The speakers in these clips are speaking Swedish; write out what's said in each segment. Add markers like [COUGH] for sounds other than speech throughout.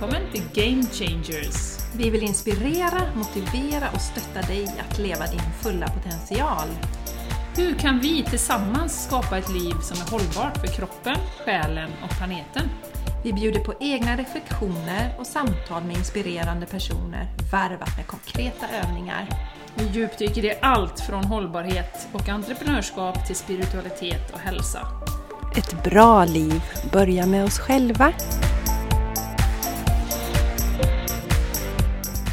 välkommen till Game Changers! Vi vill inspirera, motivera och stötta dig att leva din fulla potential. Hur kan vi tillsammans skapa ett liv som är hållbart för kroppen, själen och planeten? Vi bjuder på egna reflektioner och samtal med inspirerande personer varvat med konkreta övningar. Vi djupdyker i allt från hållbarhet och entreprenörskap till spiritualitet och hälsa. Ett bra liv börjar med oss själva.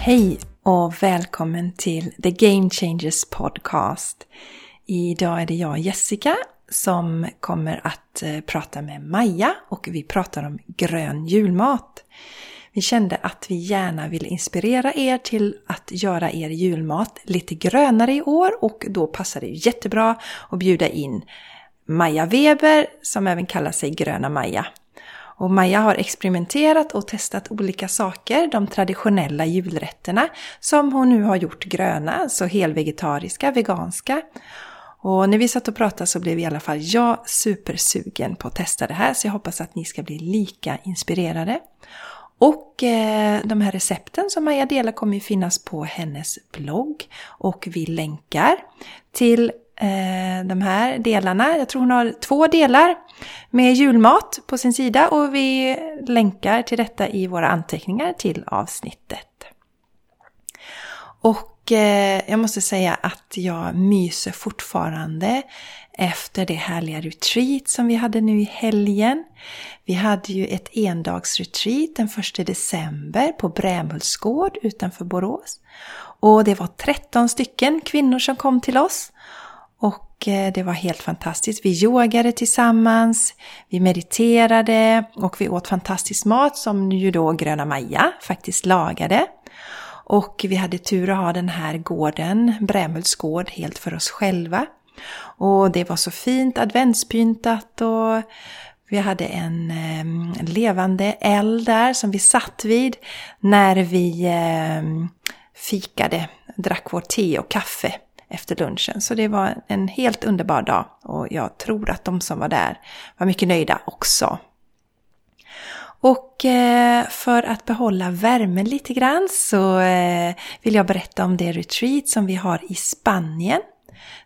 Hej och välkommen till The Game Changers Podcast. Idag är det jag Jessica som kommer att eh, prata med Maja och vi pratar om grön julmat. Vi kände att vi gärna vill inspirera er till att göra er julmat lite grönare i år och då passar det jättebra att bjuda in Maja Weber som även kallar sig Gröna Maja. Och Maja har experimenterat och testat olika saker, de traditionella julrätterna som hon nu har gjort gröna, så helvegetariska, veganska. Och när vi satt och pratade så blev i alla fall jag supersugen på att testa det här så jag hoppas att ni ska bli lika inspirerade. Och eh, de här recepten som Maja delar kommer ju finnas på hennes blogg och vi länkar till Eh, de här delarna. Jag tror hon har två delar med julmat på sin sida och vi länkar till detta i våra anteckningar till avsnittet. Och eh, jag måste säga att jag myser fortfarande efter det härliga retreat som vi hade nu i helgen. Vi hade ju ett endagsretreat den 1 december på Brämhultsgård utanför Borås. Och det var 13 stycken kvinnor som kom till oss. Och eh, det var helt fantastiskt. Vi yogade tillsammans, vi mediterade och vi åt fantastisk mat som ju då Gröna Maja faktiskt lagade. Och vi hade tur att ha den här gården, Brämhults gård, helt för oss själva. Och det var så fint adventspyntat och vi hade en ehm, levande eld där som vi satt vid när vi ehm, fikade, drack vårt te och kaffe efter lunchen. Så det var en helt underbar dag och jag tror att de som var där var mycket nöjda också. Och eh, för att behålla värmen lite grann så eh, vill jag berätta om det retreat som vi har i Spanien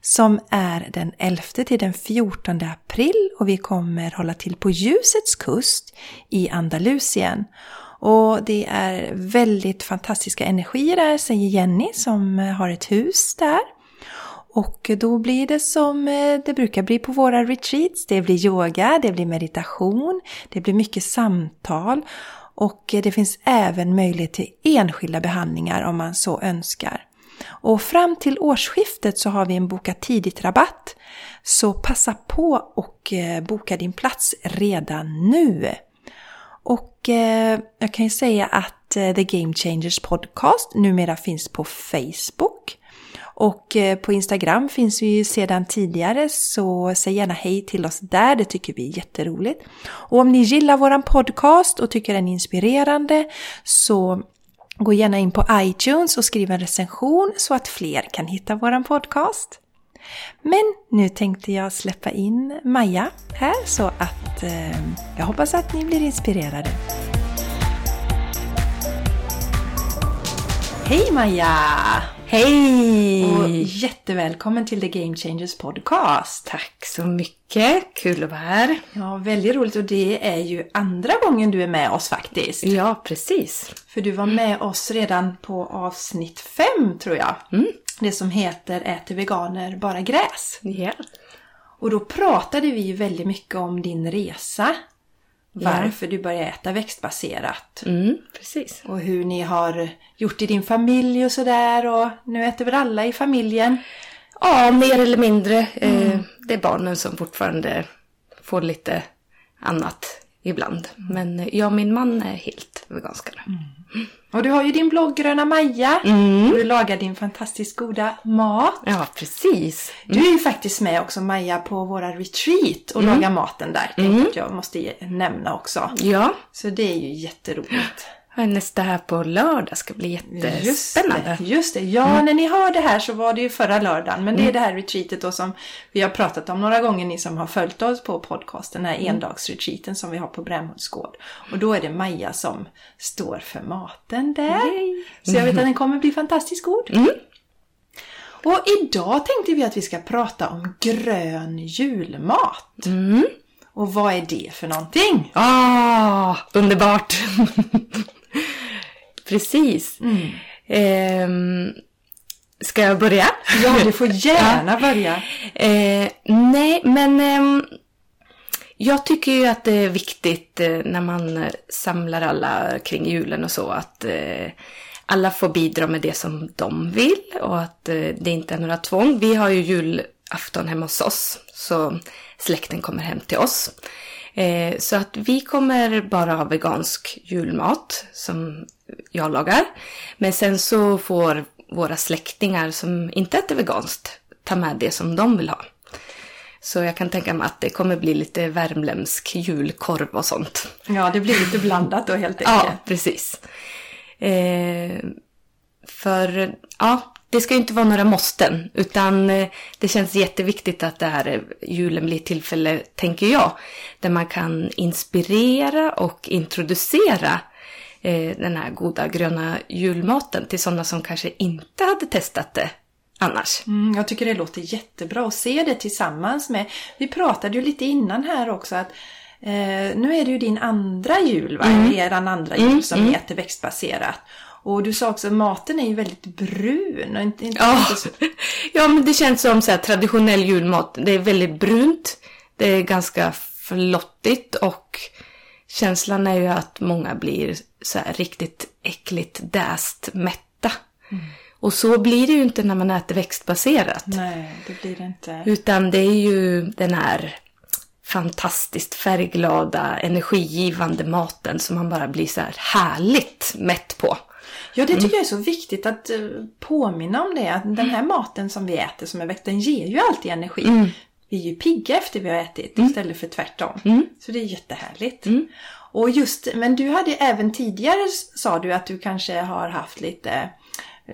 som är den 11 till den 14 april och vi kommer hålla till på ljusets kust i Andalusien. Och det är väldigt fantastiska energier där, säger Jenny som har ett hus där. Och då blir det som eh, det brukar bli på våra retreats. Det blir yoga, det blir meditation, det blir mycket samtal och eh, det finns även möjlighet till enskilda behandlingar om man så önskar. Och fram till årsskiftet så har vi en boka tidigt-rabatt. Så passa på och eh, boka din plats redan nu. Och jag kan ju säga att The Game Changers Podcast numera finns på Facebook. Och eh, på Instagram finns vi ju sedan tidigare så säg gärna hej till oss där, det tycker vi är jätteroligt. Och om ni gillar våran podcast och tycker den är inspirerande så gå gärna in på iTunes och skriv en recension så att fler kan hitta våran podcast. Men nu tänkte jag släppa in Maja här så att eh, jag hoppas att ni blir inspirerade. Hej Maja! Hej! Och jättevälkommen till The Game Changers Podcast. Tack så mycket, kul att vara här. Ja, väldigt roligt och det är ju andra gången du är med oss faktiskt. Ja, precis. För du var med oss redan på avsnitt fem tror jag. Mm. Det som heter Äter veganer bara gräs? Ja. Och då pratade vi väldigt mycket om din resa varför du började äta växtbaserat. Mm, precis. Och hur ni har gjort i din familj och sådär. Och nu äter väl alla i familjen? Ja, mer eller mindre. Mm. Det är barnen som fortfarande får lite annat ibland. Men jag och min man är helt veganska. Mm. [GASPS] Och du har ju din blogg Gröna Maja. Mm. Du lagar din fantastiskt goda mat. Ja, precis. Mm. Du är ju faktiskt med också Maja på våra retreat och lagar maten där. Mm. Jag måste nämna också. Ja. Så det är ju jätteroligt. Nästa här på lördag ska bli jättespännande. Just det, just det. Ja, när ni hör det här så var det ju förra lördagen. Men det är det här retreatet då som vi har pratat om några gånger, ni som har följt oss på podcasten. Den här endagsretreaten som vi har på Brämhults gård. Och då är det Maja som står för maten där. Så jag vet att den [LAUGHS] kommer bli fantastiskt god. Och idag tänkte vi att vi ska prata om grön julmat. Och vad är det för någonting? Ah, underbart! [LAUGHS] Precis. Ehm, ska jag börja? Ja, du får gärna [LAUGHS] börja. Eh, nej, men ehm, jag tycker ju att det är viktigt eh, när man eh, samlar alla kring julen och så att eh, alla får bidra med det som de vill och att det inte är några tvång. Vi har ju julafton hemma hos oss så släkten kommer hem till oss. Eh, så att vi kommer bara ha vegansk julmat som jag lagar. Men sen så får våra släktingar som inte äter veganskt ta med det som de vill ha. Så jag kan tänka mig att det kommer bli lite värmländsk julkorv och sånt. Ja, det blir lite blandat då helt [LAUGHS] enkelt. Ja, precis. Eh, för ja, det ska ju inte vara några måsten, utan eh, det känns jätteviktigt att det här eh, julen blir ett tillfälle, tänker jag, där man kan inspirera och introducera eh, den här goda gröna julmaten till sådana som kanske inte hade testat det annars. Mm, jag tycker det låter jättebra att se det tillsammans med... Vi pratade ju lite innan här också att eh, nu är det ju din andra jul, va? Mm. Er andra jul som mm. äter växtbaserat. Och du sa också att maten är ju väldigt brun. Och inte, inte Ja, så... [LAUGHS] ja men det känns som så här, traditionell julmat. Det är väldigt brunt. Det är ganska flottigt och känslan är ju att många blir så här riktigt äckligt däst mätta. Och så blir det ju inte när man äter växtbaserat. Nej, det blir det inte. Utan det är ju den här fantastiskt färgglada, energigivande maten som man bara blir så här härligt mätt på. Ja, det tycker jag är så viktigt att eh, påminna om det. Att den här maten som vi äter som är växt, den ger ju alltid energi. Vi är ju pigga efter vi har ätit istället för tvärtom. Så det är jättehärligt. Och just, men du hade även tidigare sa du att du kanske har haft lite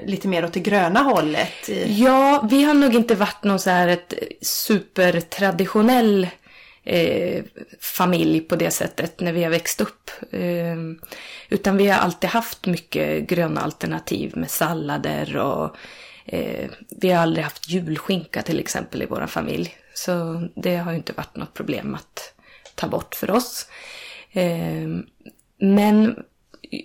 lite mer åt det gröna hållet. Ja, vi har nog inte varit någon så här ett supertraditionell eh, familj på det sättet när vi har växt upp. Eh, utan vi har alltid haft mycket gröna alternativ med sallader och eh, vi har aldrig haft julskinka till exempel i vår familj. Så det har ju inte varit något problem att ta bort för oss. Eh, men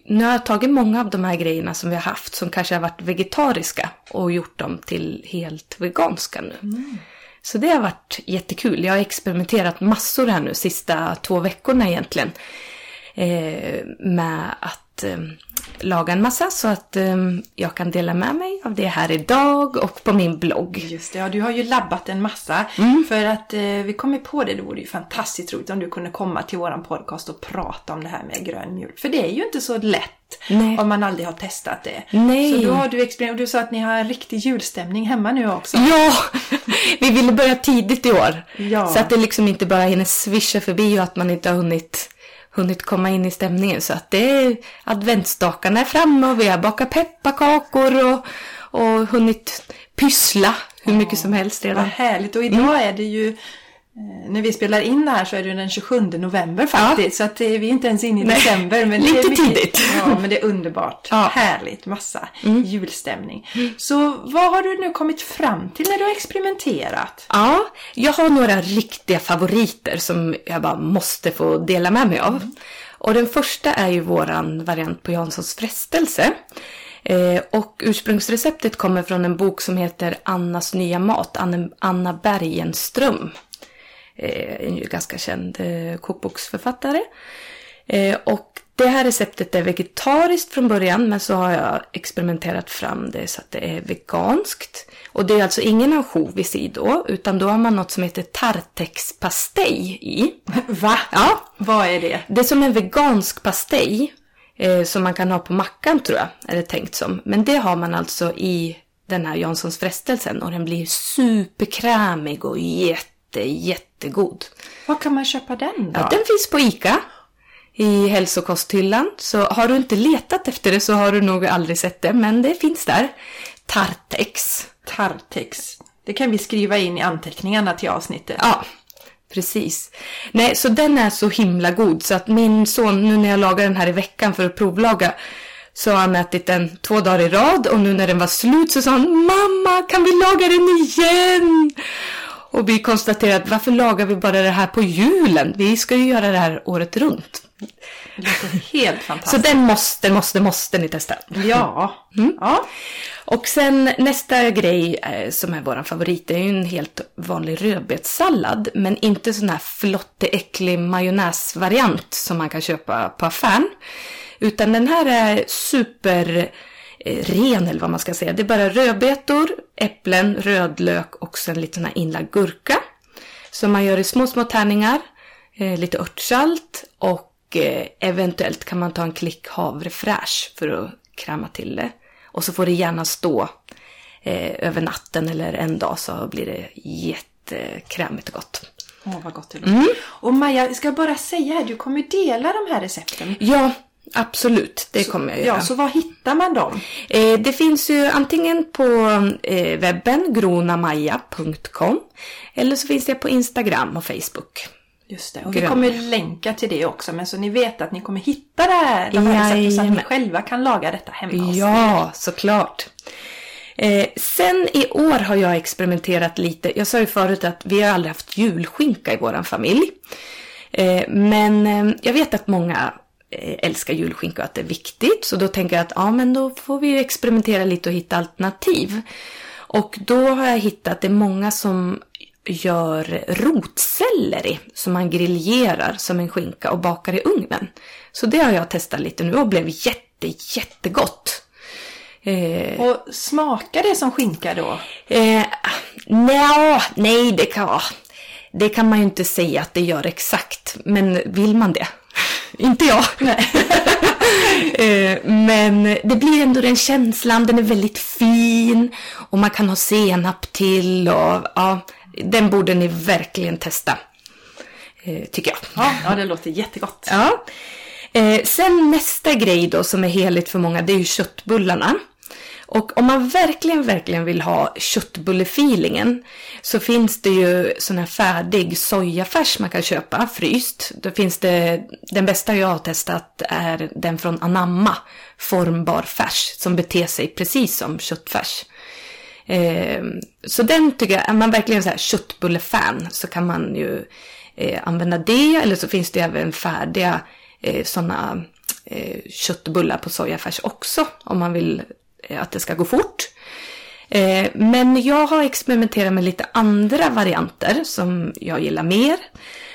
nu har jag tagit många av de här grejerna som vi har haft som kanske har varit vegetariska och gjort dem till helt veganska nu. Mm. Så det har varit jättekul. Jag har experimenterat massor här nu sista två veckorna egentligen. Eh, med att eh, laga en massa så att eh, jag kan dela med mig av det här idag och på min blogg. Just det, ja, du har ju labbat en massa. För att eh, vi kom ju på det, det vore ju fantastiskt roligt om du kunde komma till våran podcast och prata om det här med grön mjölk. För det är ju inte så lätt Nej. om man aldrig har testat det. Nej. Så då har du experimenterat, och du sa att ni har en riktig julstämning hemma nu också. Ja, [LAUGHS] vi ville börja tidigt i år. Ja. Så att det liksom inte bara hinner svischa förbi och att man inte har hunnit, hunnit komma in i stämningen. Så att det är adventsstakarna är framme och vi har bakat pepparkakor och, och hunnit pyssla hur mycket som helst Vad redan. härligt. Och idag är det ju, när vi spelar in det här så är det den 27 november faktiskt. Så att eh, vi är inte ens inne i Nej. december. Men Lite mycket, tidigt. Ja, men det är underbart. Ja. Härligt, massa julstämning. Så vad har du nu kommit fram till när du har experimenterat? Ja, jag har några riktiga favoriter som jag bara måste få dela med mig av. Och den första är ju våran variant på Janssons frestelse. Eh, och ursprungsreceptet kommer från en bok som heter Annas nya mat, Anna, Anna Bergenström. Eh, en ju ganska känd eh, kokboksförfattare. Eh, och det här receptet är vegetariskt från början men så har jag experimenterat fram det så att det är veganskt. Och det är alltså ingen ansjovis i då utan då har man något som heter tartexpastej i. Va? Ja, Vad är det? det är som en vegansk pastej eh, som man kan ha på mackan tror jag, är det tänkt som. Men det har man alltså i den här Janssons frestelsen och den blir superkrämig och jätte, jättegod. Var kan man köpa den då? Ja, den finns på ICA. i hälsokosthyllan. Så har du inte letat efter det så har du nog aldrig sett det, men det finns där. Tartex. Tartex. Det kan vi skriva in i anteckningarna till avsnittet. Ja, precis. Nej, så den är så himla god så att min son, nu när jag lagar den här i veckan för att provlaga, så har han ätit den två dagar i rad och nu när den var slut så sa han Mamma, kan vi laga den igen? Och vi konstaterade varför lagar vi bara det här på julen? Vi ska ju göra det här året runt. Helt Så fantastiskt. den måste, måste, måste ni testa. Ja. Mm. ja. Och sen nästa grej eh, som är våran favorit det är ju en helt vanlig rödbetssallad. Men inte sån här flotteäcklig majonnäsvariant som man kan köpa på affären. Utan den här är super ren eller vad man ska säga. Det är bara rödbetor, äpplen, rödlök och sen lite sån här inlagd gurka. Som man gör i små, små tärningar. Eh, lite örtsalt och eh, eventuellt kan man ta en klick havrefräsch för att kräma till det. Och så får det gärna stå eh, över natten eller en dag så blir det jättekrämigt och gott. Åh, vad gott det låter. Och Maja, jag ska bara säga här, du kommer dela de här recepten. Ja, absolut. Det kommer jag göra. Ja, så var hittar man dem? Eh, det finns ju antingen på eh, webben gronamaja.com eller så finns det på Instagram och Facebook. Just det. Och vi Grön. kommer länka till det också, men så ni vet att ni kommer hitta det här, de här recepten så att ni själva kan laga detta hemma hos. Ja, såklart. Eh, sen i år har jag experimenterat lite. Jag sa ju förut att vi har aldrig haft julskinka i våran familj. Eh, men eh, jag vet att många älskar julskinka och att det är viktigt. Så då tänker jag att ja, men då får vi experimentera lite och hitta alternativ. Och då har jag hittat, det är många som gör rotselleri som man griljerar som en skinka och bakar i ugnen. Så det har jag testat lite nu och blev jätte, jättegott. Eh, Och smakar det som skinka då? Eh, nja, nej, det kan, det kan man ju inte säga att det gör exakt. Men vill man det? Inte jag. [LAUGHS] eh, men det blir ändå den känslan, den är väldigt fin. Och man kan ha senap till och ja, den borde ni verkligen testa. Eh, tycker jag. Ja, ja det låter jättegott. Ja. Eh, sen nästa grej då som är heligt för många, det är ju köttbullarna. Och om man verkligen, verkligen vill ha köttbullefeelingen så finns det ju sån här färdig sojafärs man kan köpa, fryst. Då finns det, den bästa jag har testat är den från Anamma, formbar färs, som beter sig precis som köttfärs. Eh, så den tycker jag, är man verkligen så här köttbullefan så kan man ju eh, använda det. Eller så finns det även färdiga eh, sådana eh, köttbullar på sojafärs också. Om man vill att det ska gå fort. Eh, men jag har experimenterat med lite andra varianter som jag gillar mer.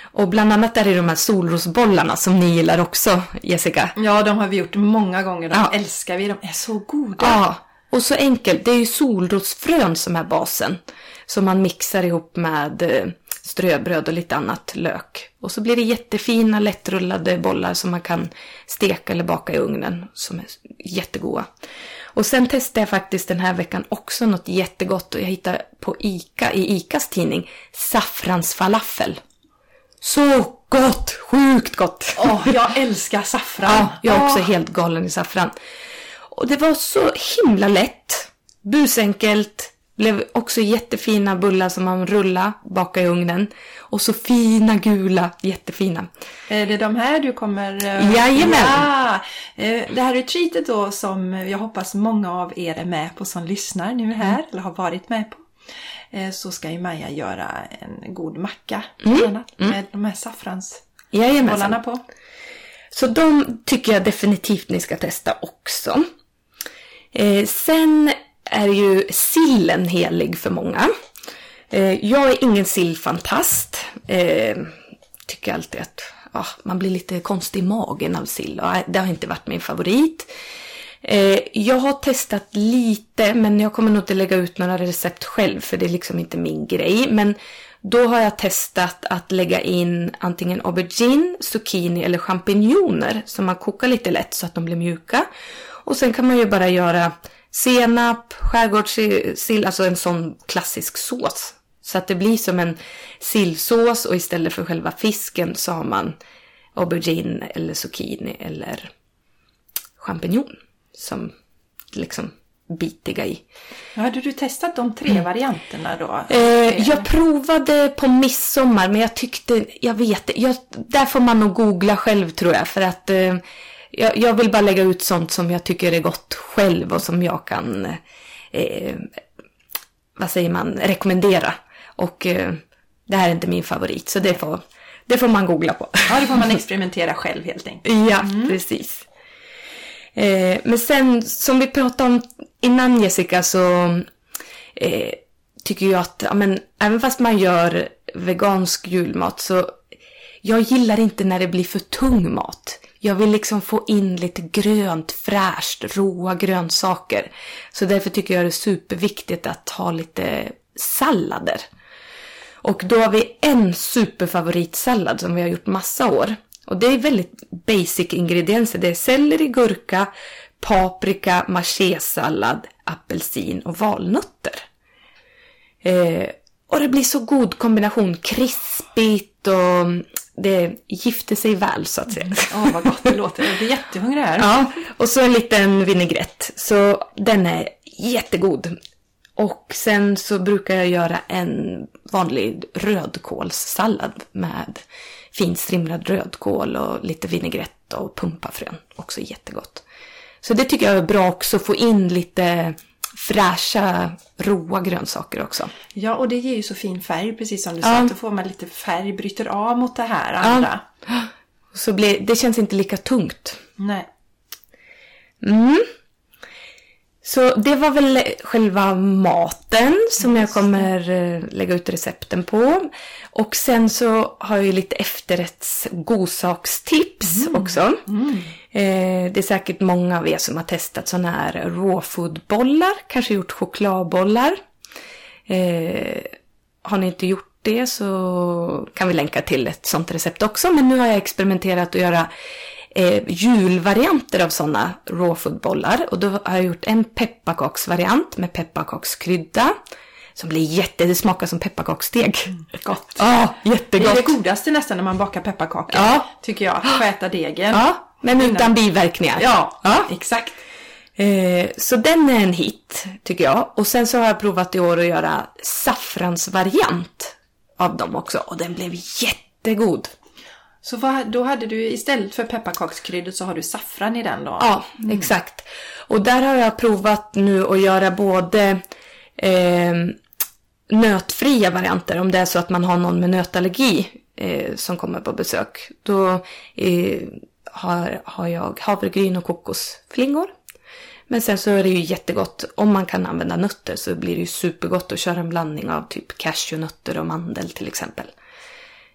Och bland annat är det de här solrosbollarna som ni gillar också, Jessica. Ja, de har vi gjort många gånger. De Ja. älskar vi. De är så goda. Ja, och så enkelt. Det är ju solrosfrön som är basen. Som man mixar ihop med eh, ströbröd och lite annat lök. Och så blir det jättefina lättrullade bollar som man kan steka eller baka i ugnen. Som är jättegoda. Och sen testade jag faktiskt den här veckan också något jättegott. Och jag hittade på Ica, i Icas tidning, saffransfalafel. Så gott! Sjukt gott! Åh, jag älskar saffran. [LAUGHS] Ja, jag är också Åh. helt galen i saffran. Och det var så himla lätt. Busenkelt. Blev också jättefina bullar som man rullar, baka i ugnen. Och så fina gula, jättefina. Är det de här du kommer... eh, Jajamän. Ja! Eh, Det här retreatet då som jag hoppas många av er är med på som lyssnar nu här, Mm. eller har varit med på. Eh, Så ska ju Maja göra en god macka, Mm. annat, med de här saffransbollarna på. Så de tycker jag definitivt ni ska testa också. Eh, sen är ju sillen helig för många. Eh, jag är ingen sillfantast. Eh, tycker alltid att man blir lite konstig i magen av sill. Det har inte varit min favorit. Eh, jag har testat lite, men jag kommer nog inte lägga ut några recept själv, för det är liksom inte min grej. Men då har jag testat att lägga in antingen aubergine, zucchini eller champinjoner som man kokar lite lätt så att de blir mjuka. Och sen kan man ju bara göra senap, skärgårdssill, alltså en sån klassisk sås. Så att det blir som en sillsås och istället för själva fisken så har man aubergine eller zucchini eller champinjon som liksom bitiga i. Hade du testat de tre varianterna då? Eh, jag provade på midsommar men jag tyckte, jag vet jag, där får man nog googla själv tror jag för att eh, jag, jag, vill bara lägga ut sånt som jag tycker är gott själv och som jag kan, eh, vad säger man, rekommendera. Och eh, det här är inte min favorit så det får, det får man googla på. Ja, det får man [LAUGHS] experimentera själv helt enkelt. Ja, mm. precis. Eh, men sen, som vi pratade om innan Jessica, så eh, tycker jag att, ja, men, även fast man gör vegansk julmat så jag gillar inte när det blir för tung mat. Jag vill liksom få in lite grönt, fräscht, råa grönsaker. Så därför tycker jag det är superviktigt att ha lite sallader. Och då har vi en superfavoritsallad som vi har gjort massa år. Och det är väldigt basic ingredienser. Det är selleri, gurka, paprika, machésallad, apelsin och valnötter. Eh, och det blir så god kombination. Krispigt och det gifter sig väl så att säga. Mm. Åh, mm. oh, vad gott det låter. Jag blir jättehungrig här. Ja, och så en liten vinägrett. Så den är jättegod. Och sen så brukar jag göra en vanlig rödkålssallad med finstrimlad rödkål och lite vinägrett och pumpafrön. Också jättegott. Så det tycker jag är bra också, få in lite fräscha, råa grönsaker också. Ja, och det ger ju så fin färg, precis som du sa. Då får man lite färg, bryter av mot det här andra. Ja. Så blir, det känns inte lika tungt. Nej. Mm. Så det var väl själva maten som jag kommer eh, lägga ut recepten på. Och sen så har jag ju lite efterrätts godsakstips mm. också. Mm. Eh, det är säkert många av er som har testat sådana här rawfoodbollar, kanske gjort chokladbollar. Eh, har ni inte gjort det så kan vi länka till ett sånt recept också. Men nu har jag experimenterat att göra eh, julvarianter av sådana rawfoodbollar. Och då har jag gjort en pepparkaksvariant med pepparkakskrydda. Som blir jätte, det smakar som pepparkaksdeg. Mm, gott. Ja, jättegott. Det är det godaste nästan när man bakar pepparkakor. Ja. Tycker jag. Att äta degen. Ja, men utan biverkningar. Ja, ja. exakt. Eh, så den är en hit, tycker jag. Och sen så har jag provat i år att göra saffransvariant av dem också. Och den blev jättegod. Så vad, då hade du istället för pepparkakskryddor så har du saffran i den då? Ja, mm. exakt. Och där har jag provat nu att göra både eh, nötfria varianter om det är så att man har någon med nötallergi eh, som kommer på besök. Då eh, har, har jag havregryn och kokosflingor. Men sen så är det ju jättegott, om man kan använda nötter så blir det ju supergott att köra en blandning av typ cashewnötter och mandel till exempel.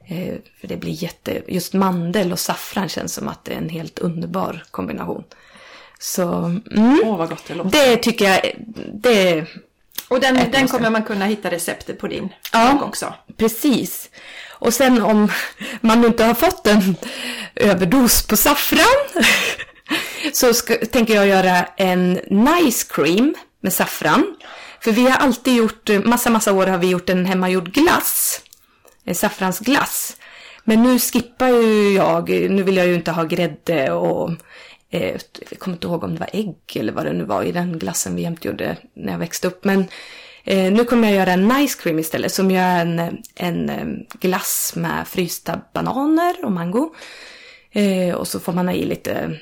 Eh, för det blir jätte, just mandel och saffran känns som att det är en helt underbar kombination. Så, mm, Åh vad gott det låter. Det tycker jag, det Och den, den kommer man kunna hitta receptet på din ja, också. precis. Och sen om man inte har fått en överdos på saffran [LAUGHS] så ska, tänker jag göra en nice cream med saffran. För vi har alltid gjort, massa massa år har vi gjort en hemmagjord glass Eh, saffransglass. Men nu skippar ju jag, nu vill jag ju inte ha grädde och eh, jag kommer inte ihåg om det var ägg eller vad det nu var i den glassen vi jämt gjorde när jag växte upp. Men eh, nu kommer jag göra en nice cream istället som gör en, en eh, glass med frysta bananer och mango. Eh, och så får man ha i lite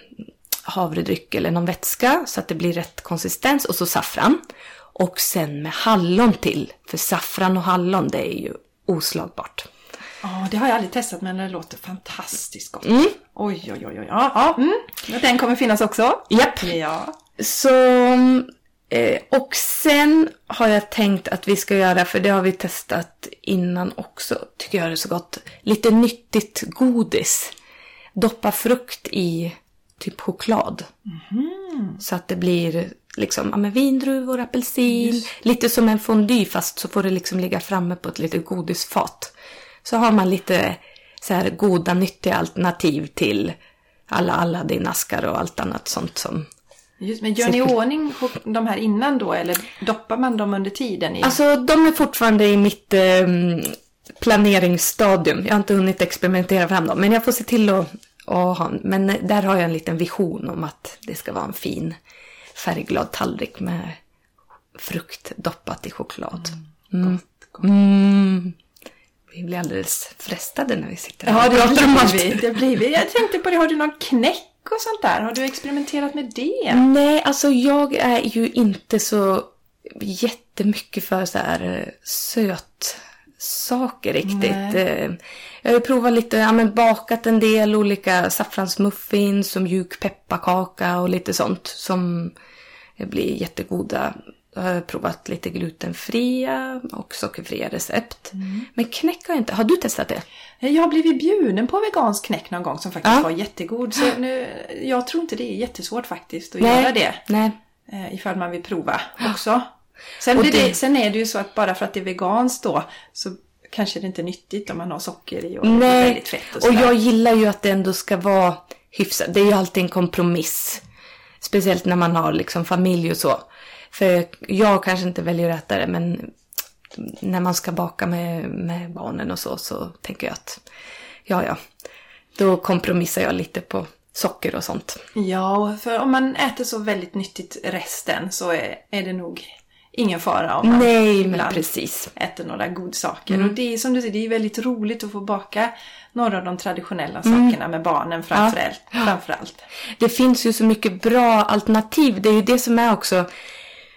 havredryck eller någon vätska så att det blir rätt konsistens och så saffran. Och sen med hallon till, för saffran och hallon det är ju oslagbart. Ja, det har jag aldrig testat men det låter fantastiskt gott. Mm. Oj, oj, oj, oj. Ja, ja. Mm. Den kommer finnas också. Japp. Ja. Så, eh, och sen har jag tänkt att vi ska göra, för det har vi testat innan också, tycker jag det är så gott, lite nyttigt godis. Doppa frukt i typ choklad. Mm. Så att det blir liksom, ja, med vindruvor, apelsin, Just. lite som en fondue fast så får det liksom ligga framme på ett litet godisfat. Så har man lite så här goda, nyttiga alternativ till alla Aladdin-askar och allt annat sånt som... Just, men gör ni i ordning de här innan då eller doppar man dem under tiden? I... Alltså de är fortfarande i mitt eh, planeringsstadium. Jag har inte hunnit experimentera fram dem men jag får se till att att ha. Men där har jag en liten vision om att det ska vara en fin färgglad tallrik med frukt doppat i choklad. Mm. Mm. Vi blir alldeles frestade när vi sitter här Ja, det om blir vi. Det blir vi. Jag tänkte på det, har du någon knäck och sånt där? Har du experimenterat med det? Nej, alltså jag är ju inte så jättemycket för så här eh, söt saker riktigt. Nej. Eh, Jag har provat lite, ja men bakat en del olika saffransmuffins och mjuk pepparkaka och lite sånt som blir jättegoda. Jag har provat lite glutenfria och sockerfria recept. Men knäck har jag inte. Har du testat det? Jag har blivit bjuden på vegansk knäck någon gång som faktiskt Ja. var jättegod. Så nu, jag tror inte det är jättesvårt faktiskt att Nej. göra det. Nej. Eh, ifall man vill prova också. Sen, det- det, sen är det ju så att bara för att det är veganskt då så kanske det inte är nyttigt om man har socker i och Nej, väldigt fett och, och jag gillar ju att det ändå ska vara hyfsat. Det är ju alltid en kompromiss. Speciellt när man har liksom familj och så. För jag kanske inte väljer att äta det, men när man ska baka med, med barnen och så, så tänker jag att ja, ja, då kompromissar jag lite på socker och sånt. Ja, för om man äter så väldigt nyttigt resten så är, är det nog ingen fara om man Nej, ibland precis. äter några godsaker. Och det är som du säger, det är väldigt roligt att få baka några av de traditionella sakerna med barnen framförallt. framförallt. Det finns ju så mycket bra alternativ. Det är ju det som är också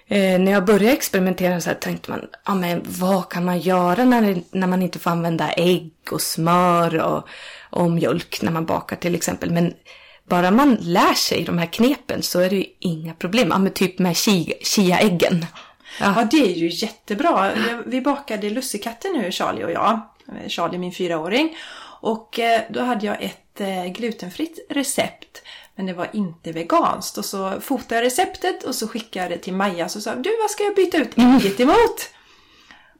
eh, när jag började experimentera så här tänkte man, ja men vad kan man göra när, när man inte får använda ägg och smör och, och mjölk när man bakar till exempel. Men bara man lär sig de här knepen så är det ju inga problem. Ja men typ med chia- chia-äggen. Ja. Ja, det är ju jättebra. Vi bakade lussekatter nu, Charlie och jag. Eh, Charlie, min fyraåring. Och eh, då hade jag ett eh, glutenfritt recept. Men det var inte veganskt. Och så fotade jag receptet och så skickade jag det till Maja. Så sa du, vad ska jag byta ut ägget emot?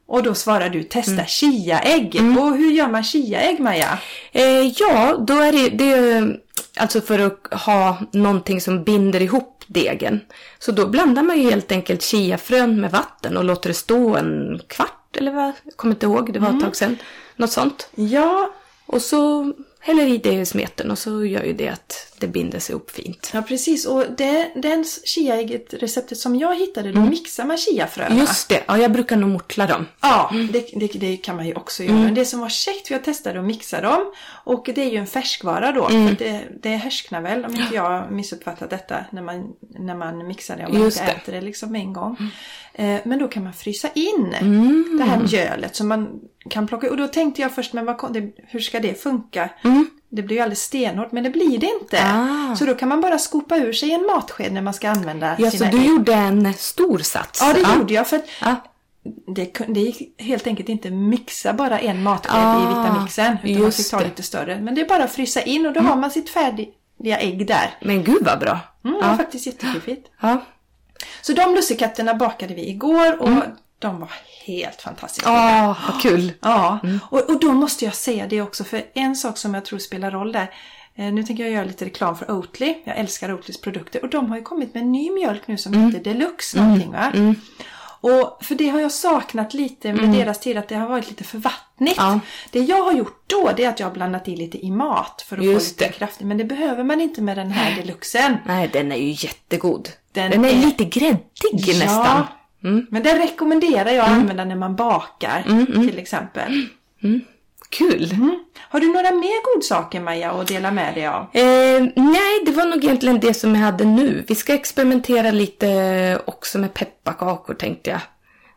Och då svarade du, testa chiaägg. Och hur gör man chiaägg, Maja? Eh, ja, då är det, det är alltså för att ha någonting som binder ihop degen. Så då blandar man ju helt enkelt chiafrön med vatten och låter det stå en kvart eller vad? Jag kommer inte ihåg, det var ett tag sedan. Något sånt. Ja, Och så häller i det i smeten och så gör ju det att det binder sig ihop fint. ja precis. Och det, den chiaägget, receptet som jag hittade, då mixar man chiafröna. Just det, ja jag brukar nog mortla dem. Ja, det, det, det kan man ju också göra. Men det som var käckt, för jag testade att mixa dem. Och det är ju en färskvara då. Att det, det härsknar väl, om inte jag missuppfattat detta, när man, när man mixar det. Om man Just inte det. äter det liksom en gång. Eh, men då kan man frysa in det här mjölet som man kan plocka Och då tänkte jag först, men vad, hur ska det funka? Det blir ju alldeles stenhårt, men det blir det inte. Ah. Så då kan man bara skopa ur sig en matsked när man ska använda Ja, så sina du ägg. gjorde en stor sats? Ja, det gjorde jag. För att Ja. det, det gick helt enkelt inte mixa bara en matsked Ah, i Vitamixen. Utan man fick ta lite större. Men det är bara att frysa in och då har man sitt färdiga ägg där. Men gud vad bra. Mm, Det var ja. faktiskt jättefiffigt. Ja. Så de lussekatterna bakade vi igår och de var helt fantastiska. Ah, vad kul. Ja, och, och då måste jag säga det också för en sak som jag tror spelar roll där. Eh, nu tänker jag göra lite reklam för Oatly. Jag älskar Oatlys produkter och de har ju kommit med en ny mjölk nu som heter Deluxe någonting va? Och för det har jag saknat lite med deras tid att det har varit lite för vattnigt. Ja. Det jag har gjort då det är att jag har blandat i lite i mat för att Just få lite det. kraftigt. Men det behöver man inte med den här deluxen. Nej, den är ju jättegod. Den Den, är, är- lite gräddig nästan. Mm. Men den rekommenderar jag att använda när man bakar till exempel. Kul. Mm. Har du några mer godsaker Maja att dela med dig av? Eh, nej, det var nog egentligen det som jag hade nu. Vi ska experimentera lite också med pepparkakor tänkte jag.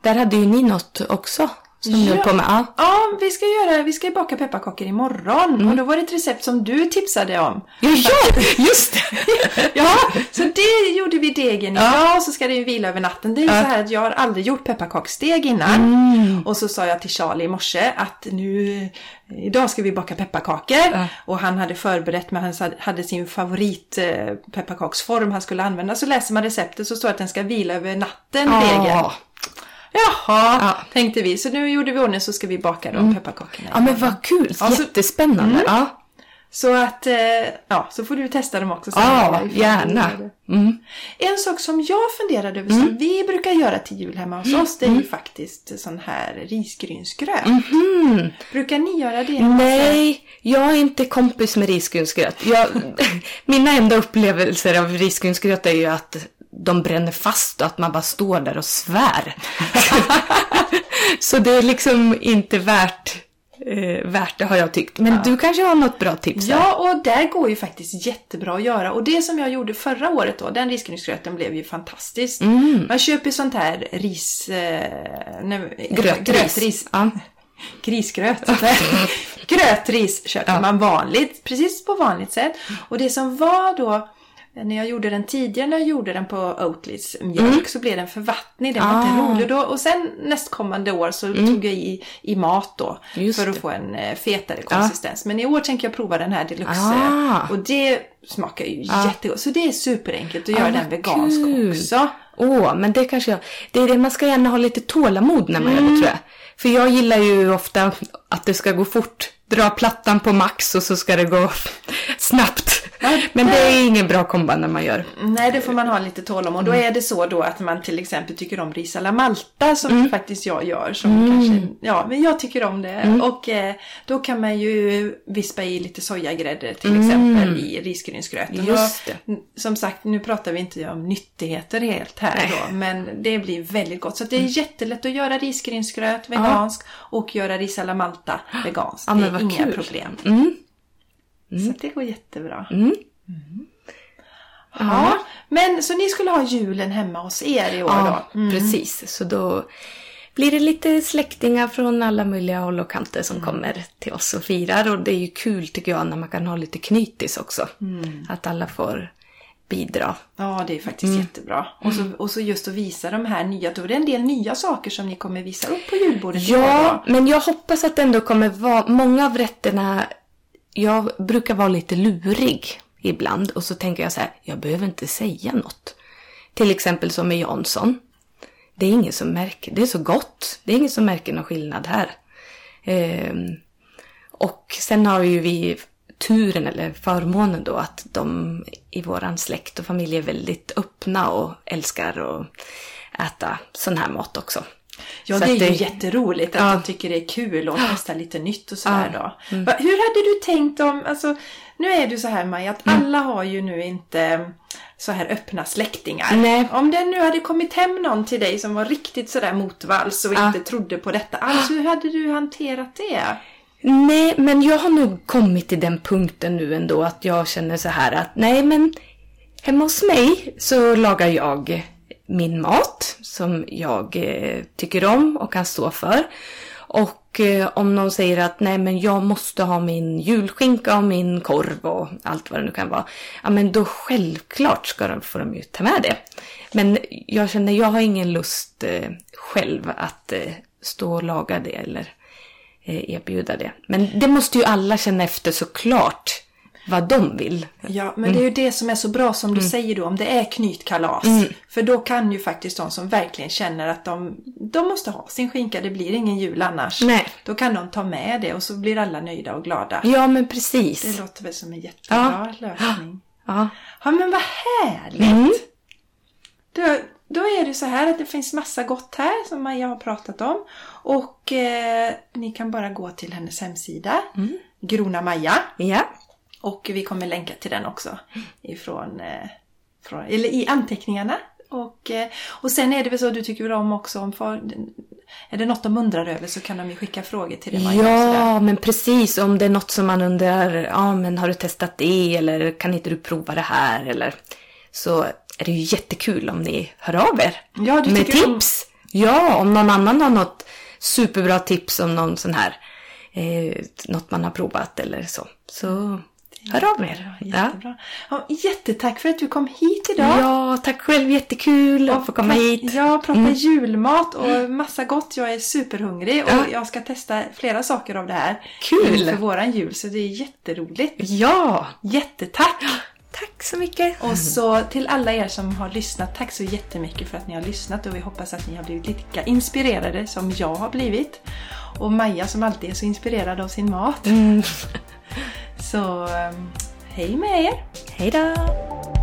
Där hade ju ni något också som Ja. höll på med. Ja. Ja, vi ska, göra, vi ska baka pepparkakor imorgon. Och då var det ett recept som du tipsade om. Ja, ja, just det! [LAUGHS] Ja, så det gjorde vi degen idag och så ska det ju vila över natten. Det är ju så här att jag har aldrig gjort pepparkaksdeg innan. Och så sa jag till Charlie i morse att nu, idag ska vi baka pepparkakor. Ja. Och han hade förberett med, han hade sin favorit eh, pepparkaksform han skulle använda. Så läser man receptet så står det att den ska vila över natten, degen. Ja. Jaha, Ja. tänkte vi. Så nu gjorde vi ordning så ska vi baka de pepparkakorna. ja, men vad kul! Ja, Jättespännande. Ja. Så att, eh, ja, så får du testa dem också. Ja, gärna. Mm. En sak som jag funderade över, som vi brukar göra till jul hemma hos oss, det är ju faktiskt sån här risgrynsgröt. Mhm. Brukar ni göra det? Nej, jag är inte kompis med risgrynsgröt. Jag, [LAUGHS] mina enda upplevelser av risgrynsgröt är ju att de bränner fast och att man bara står där och svär. [LAUGHS] Så det är liksom inte värt, eh, värt det har jag tyckt. Men du kanske har något bra tips här? Ja, och där går ju faktiskt jättebra att göra. Och det som jag gjorde förra året då, den risgrynsgröten blev ju fantastisk. Mm. Man köper sånt här ris... Eh, nej, Grötris. grötris. Ja. [LAUGHS] Grisgröt. [LAUGHS] Grötris köper man vanligt, precis på vanligt sätt. Och det som var då, när jag gjorde den tidigare, när jag gjorde den på Oatlys mjölk, så blev den för vattnig. Den var inte Mm. Ah. Mm. rolig. Då, och sen nästkommande år så tog jag i, i mat då. Just för att det. få en eh, fetare konsistens. Men i år tänker jag prova den här deluxe. Ah. Och det smakar ju jättegott. Så det är superenkelt att göra Ah, den vad vegansk kul. också. Åh, men det kanske jag... Det är det, man ska gärna ha lite tålamod när man gör det tror jag. För jag gillar ju ofta att det ska gå fort. Dra plattan på max och så ska det gå [LAUGHS] snabbt. Men det är ingen bra kombo när man gör. Nej, det får man ha lite tålamod. Då är det så då att man till exempel tycker om ris alla Malta som faktiskt jag gör. Som kanske, ja, men jag tycker om det. Och eh, då kan man ju vispa i lite sojagrädde till exempel i risgrynsgröten. Just det. Som sagt, nu pratar vi inte om nyttigheter helt här då. Men det blir väldigt gott. Så det är jättelätt att göra risgrynsgröt vegansk och göra ris alla Malta vegansk. Ja, det är inga kul. problem. Mm. Så det går jättebra. Mm. Ja, men så ni skulle ha julen hemma hos er i år Ja, då? Mm. precis. Så då blir det lite släktingar från alla möjliga håll och kanter som kommer till oss och firar. Och det är ju kul tycker jag när man kan ha lite knytis också. Att alla får bidra. Ja, det är faktiskt jättebra. Och så, och så just att visa de här nya, då är det en del nya saker som ni kommer visa upp på julbordet Ja, men jag hoppas att det ändå kommer vara många av rätterna. Jag brukar vara lite lurig ibland och så tänker jag så här, jag behöver inte säga något. Till exempel som med Jansson. Det är ingen som märker, det är så gott. Det är ingen som märker någon skillnad här. Ehm, och sen har ju vi turen eller förmånen då att de i våran släkt och familj är väldigt öppna och älskar att äta sån här mat också. Ja, Så det är att ju det- jätteroligt att Ja. de tycker det är kul att testa lite nytt och sådär Ja. då. Va, Hur hade du tänkt om, alltså nu är det så här Maja, att Mm. alla har ju nu inte så här öppna släktingar. Nej. Om det nu hade kommit hem någon till dig som var riktigt sådär motvalls och Ja. inte trodde på detta alls, hur hade du hanterat det? Nej, men jag har nog kommit till den punkten nu ändå att jag känner så här att nej, men hemma hos mig så lagar jag min mat som jag eh, tycker om och kan stå för. Och eh, om någon säger att nej, men jag måste ha min julskinka och min korv och allt vad det nu kan vara. Ja, men då självklart ska de, får de ju ta med det. Men jag känner, jag har ingen lust eh, själv att stå och laga det eller erbjuda det. Men det måste ju alla känna efter såklart vad de vill. Ja, men det är ju det som är så bra som du säger då, om det är knytkalas. För då kan ju faktiskt de som verkligen känner att de, de måste ha sin skinka, det blir ingen jul annars. Nej. Då kan de ta med det och så blir alla nöjda och glada. Ja, men precis. Det låter väl som en jättebra lösning. Ja. Ja, men vad härligt! Mm. Då, då är det så här att det finns massa gott här som Maja har pratat om. Och eh, ni kan bara gå till hennes hemsida, Grona Maja. ja. Och vi kommer länka till den också ifrån, eh, från, eller i anteckningarna. Och, eh, och sen är det väl så du tycker väl om också om för, är det något de undrar över så kan de ju skicka frågor till dig. Ja, men precis. Om det är något som man undrar, ja men har du testat det eller kan inte du prova det här eller så är det ju jättekul om ni hör av er Ja, med tycker om- tips. Ja, om någon annan har något superbra tips om någon sån här, eh, något man har provat eller så. Så hör av er. Ja. Jättebra. Ja, jättetack för att du kom hit idag. ja, tack själv. Jättekul att få komma hit. Mm. Ja, prata julmat och massa gott. Jag är superhungrig och Ja. jag ska testa flera saker av det här. Kul. För våran jul, så det är jätteroligt. Ja, Jättetack! Tack så mycket. Och så till alla er som har lyssnat, tack så jättemycket för att ni har lyssnat och vi hoppas att ni har blivit lika inspirerade som jag har blivit. Och Maja som alltid är så inspirerad av sin mat. Mm. [LAUGHS] Så um, hej med er! Hej då!